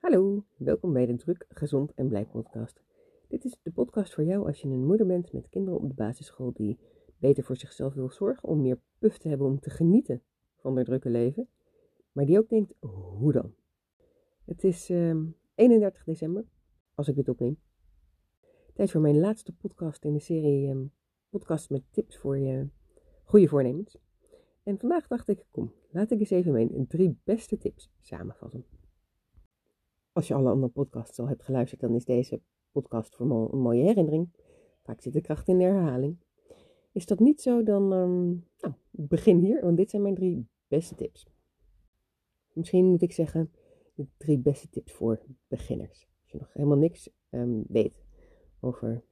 Hallo, welkom bij de Druk, Gezond en Blij podcast. Dit is de podcast voor jou als je een moeder bent met kinderen op de basisschool die beter voor zichzelf wil zorgen, om meer puf te hebben om te genieten van haar drukke leven, maar die ook denkt, hoe dan? Het is 31 ehm, december, als ik dit opneem. Tijd voor mijn laatste podcast in de serie um, podcast met tips voor je goede voornemens. En vandaag dacht ik, kom, laat ik eens even mijn drie beste tips samenvatten. Als je alle andere podcasts al hebt geluisterd, dan is deze podcast voor me een mooie herinnering. Vaak zit de kracht in de herhaling. Is dat niet zo, dan um, nou, begin hier, want dit zijn mijn drie beste tips. Misschien moet ik zeggen, de drie beste tips voor beginners. Als je nog helemaal niks um, weet over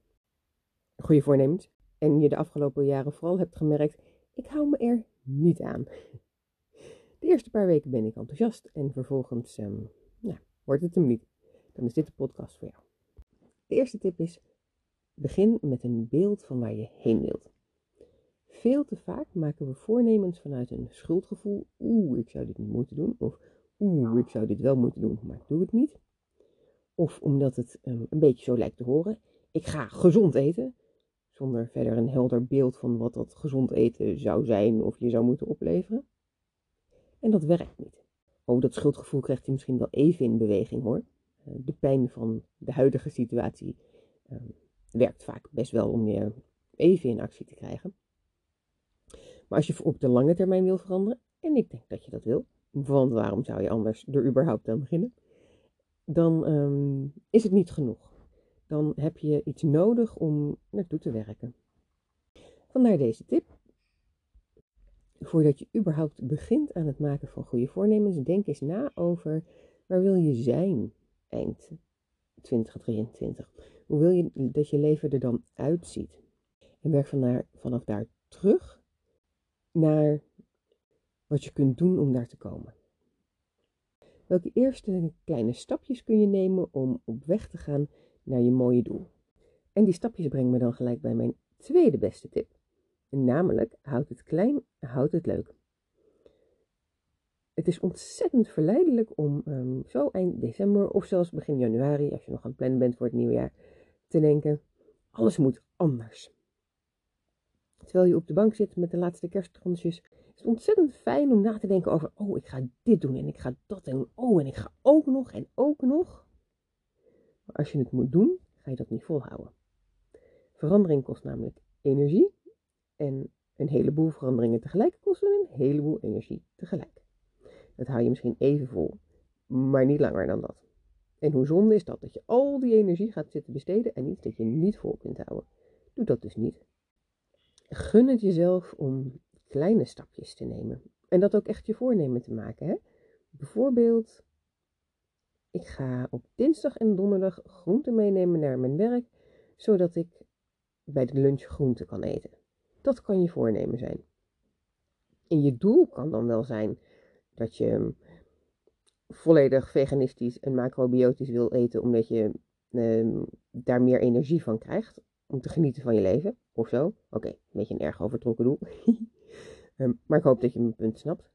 goede voornemens en je de afgelopen jaren vooral hebt gemerkt, ik hou me er niet aan. De eerste paar weken ben ik enthousiast en vervolgens nou, wordt het hem niet. Dan is dit de podcast voor jou. De eerste tip is: begin met een beeld van waar je heen wilt. Veel te vaak maken we voornemens vanuit een schuldgevoel. Oeh, ik zou dit niet moeten doen. Of oeh, ik zou dit wel moeten doen, maar ik doe het niet. Of omdat het um, een beetje zo lijkt te horen. Ik ga gezond eten. Zonder verder een helder beeld van wat dat gezond eten zou zijn of je zou moeten opleveren. En dat werkt niet. Oh, dat schuldgevoel krijgt hij misschien wel even in beweging hoor. Eh, de pijn van de huidige situatie ehm, werkt vaak best wel om je even in actie te krijgen. Maar als je op de lange termijn wil veranderen, en ik denk dat je dat wil, want waarom zou je anders er überhaupt aan beginnen? Dan ehm, is het niet genoeg. Dan heb je iets nodig om naartoe te werken. Vandaar deze tip voordat je überhaupt begint aan het maken van goede voornemens, denk eens na over waar wil je zijn eind 2023. Hoe wil je dat je leven er dan uitziet? En werk vanaf daar terug naar wat je kunt doen om daar te komen. Welke eerste kleine stapjes kun je nemen om op weg te gaan naar je mooie doel? En die stapjes brengen me dan gelijk bij mijn tweede beste tip. Namelijk, houd het klein, houd het leuk. Het is ontzettend verleidelijk om um, zo eind december of zelfs begin januari, als je nog aan het plannen bent voor het nieuwe jaar, te denken: alles moet anders. Terwijl je op de bank zit met de laatste kerstkransjes, is het ontzettend fijn om na te denken over: oh, ik ga dit doen en ik ga dat doen. Oh, en ik ga ook nog en ook nog. Maar als je het moet doen, ga je dat niet volhouden. Verandering kost namelijk energie en een heleboel veranderingen tegelijk kosten een heleboel energie tegelijk. Dat hou je misschien even vol, maar niet langer dan dat. En hoe zonde is dat, dat je al die energie gaat zitten besteden en iets dat je niet vol kunt houden. Doe dat dus niet. Gun het jezelf om kleine stapjes te nemen. En dat ook echt je voornemen te maken. Hè? Bijvoorbeeld, ik ga op dinsdag en donderdag groenten meenemen naar mijn werk, zodat ik bij de lunch groente kan eten. Dat kan je voornemen zijn. En je doel kan dan wel zijn dat je volledig veganistisch en macrobiotisch wil eten, omdat je ehm, daar meer energie van krijgt om te genieten van je leven of zo. Oké, een beetje een erg overtrokken doel. Ehm, maar ik hoop dat je mijn punt snapt.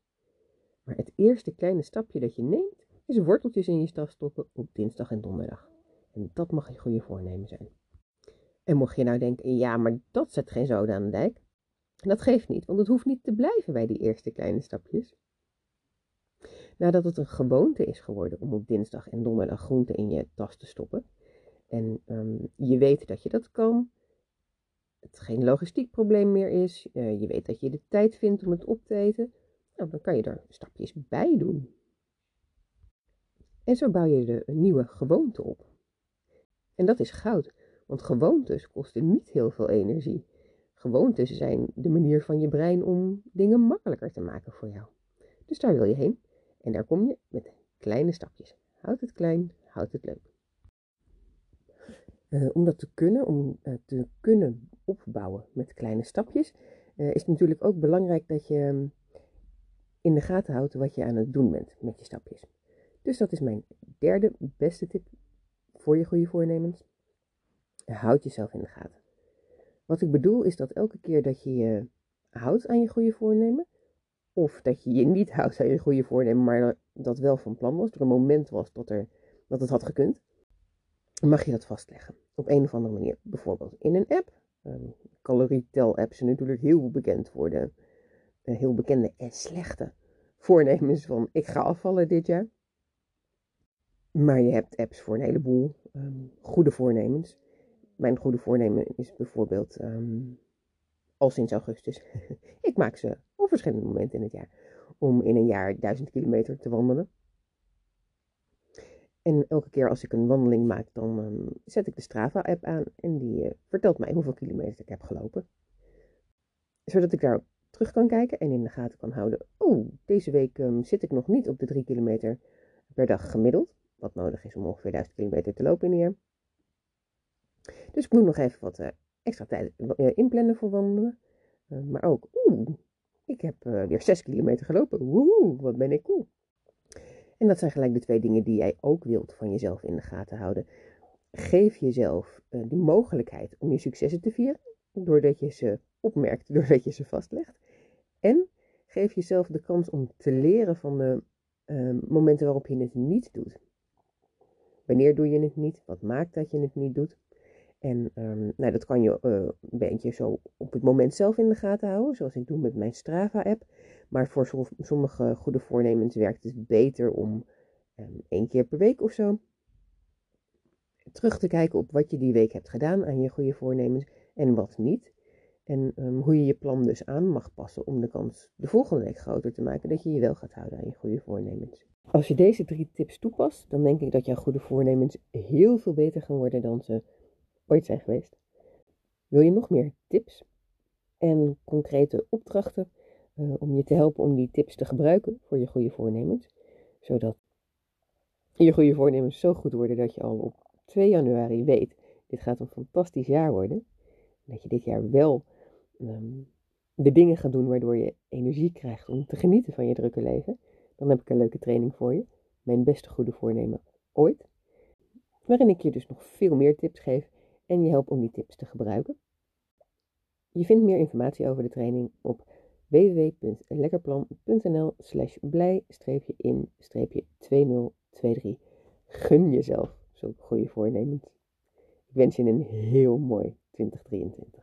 Maar het eerste kleine stapje dat je neemt, is worteltjes in je staf stoppen op dinsdag en donderdag. En dat mag je goede voornemen zijn. En mocht je nou denken, ja, maar dat zet geen zoden aan de dijk. Dat geeft niet, want het hoeft niet te blijven bij die eerste kleine stapjes. Nadat het een gewoonte is geworden om op dinsdag en donderdag groenten in je tas te stoppen, en ehm, je weet dat je dat kan, het geen logistiek probleem meer is, uh, je weet dat je de tijd vindt om het op te eten, nou, dan kan je er stapjes bij doen. En zo bouw je de, nieuwe gewoonte op. En dat is goud, want gewoontes kosten niet heel veel energie. Gewoontes zijn de manier van je brein om dingen makkelijker te maken voor jou. Dus daar wil je heen. En daar kom je met kleine stapjes. Houd het klein, houd het leuk. Uh, om dat te kunnen, om uh, te kunnen opbouwen met kleine stapjes, uh, is het natuurlijk ook belangrijk dat je um, in de gaten houdt wat je aan het doen bent met je stapjes. Dus dat is mijn derde beste tip voor je goede voornemens. Houd jezelf in de gaten. Wat ik bedoel is dat elke keer dat je je houdt aan je goede voornemen, of dat je je niet houdt aan je goede voornemen, maar dat wel van plan was, er een moment was dat er dat het had gekund, mag je dat vastleggen. Op een of andere manier. Bijvoorbeeld in een app. Um, calorietel-apps zijn natuurlijk heel bekend voor de uh, heel bekende en slechte voornemens van ik ga afvallen dit jaar. Maar je hebt apps voor een heleboel um, goede voornemens. Mijn goede voornemen is bijvoorbeeld um, al sinds augustus. ik maak ze op verschillende momenten in het jaar. Om in een jaar duizend kilometer te wandelen. En elke keer als ik een wandeling maak, dan um, zet ik de Strava-app aan en die uh, vertelt mij hoeveel kilometer ik heb gelopen. Zodat ik daar terug kan kijken en in de gaten kan houden. Oh, deze week um, zit ik nog niet op de 3 kilometer per dag gemiddeld. Wat nodig is om ongeveer 1000 kilometer te lopen in een jaar. Dus ik moet nog even wat uh, extra tijd uh, inplannen voor wandelen. maar ook, oeh, ik heb weer 6 kilometer gelopen. Woehoe, wat ben ik cool. En dat zijn gelijk de twee dingen die jij ook wilt van jezelf in de gaten houden. Geef jezelf uh, de mogelijkheid om je successen te vieren, doordat je ze opmerkt, doordat je ze vastlegt. En geef jezelf de kans om te leren van de uh, momenten waarop je het niet doet. Wanneer doe je het niet? Wat maakt dat je het niet doet? En um, nou, dat kan je uh, een beetje zo op het moment zelf in de gaten houden, zoals ik doe met mijn Strava-app. Maar voor sommige goede voornemens werkt het beter om um, één keer per week of zo terug te kijken op wat je die week hebt gedaan aan je goede voornemens en wat niet. En um, hoe je je plan dus aan mag passen om de kans de volgende week groter te maken dat je je wel gaat houden aan je goede voornemens. Als je deze drie tips toepast, dan denk ik dat jouw goede voornemens heel veel beter gaan worden dan ze ooit zijn geweest. Wil je nog meer tips en concrete opdrachten uh, om je te helpen om die tips te gebruiken voor je goede voornemens? Zodat je goede voornemens zo goed worden dat je al op 2 januari weet, dit gaat een fantastisch jaar worden. Dat je dit jaar wel um, de dingen gaat doen waardoor je energie krijgt om te genieten van je drukke leven. Dan heb ik een leuke training voor je. Mijn beste goede voornemen ooit. Waarin ik je dus nog veel meer tips geef en je help om die tips te gebruiken. Je vindt meer informatie over de training op www.lekkerplan.nl slash blij-in-2023. Gun jezelf zo'n goede voornemens. Ik wens je een heel mooi 2023.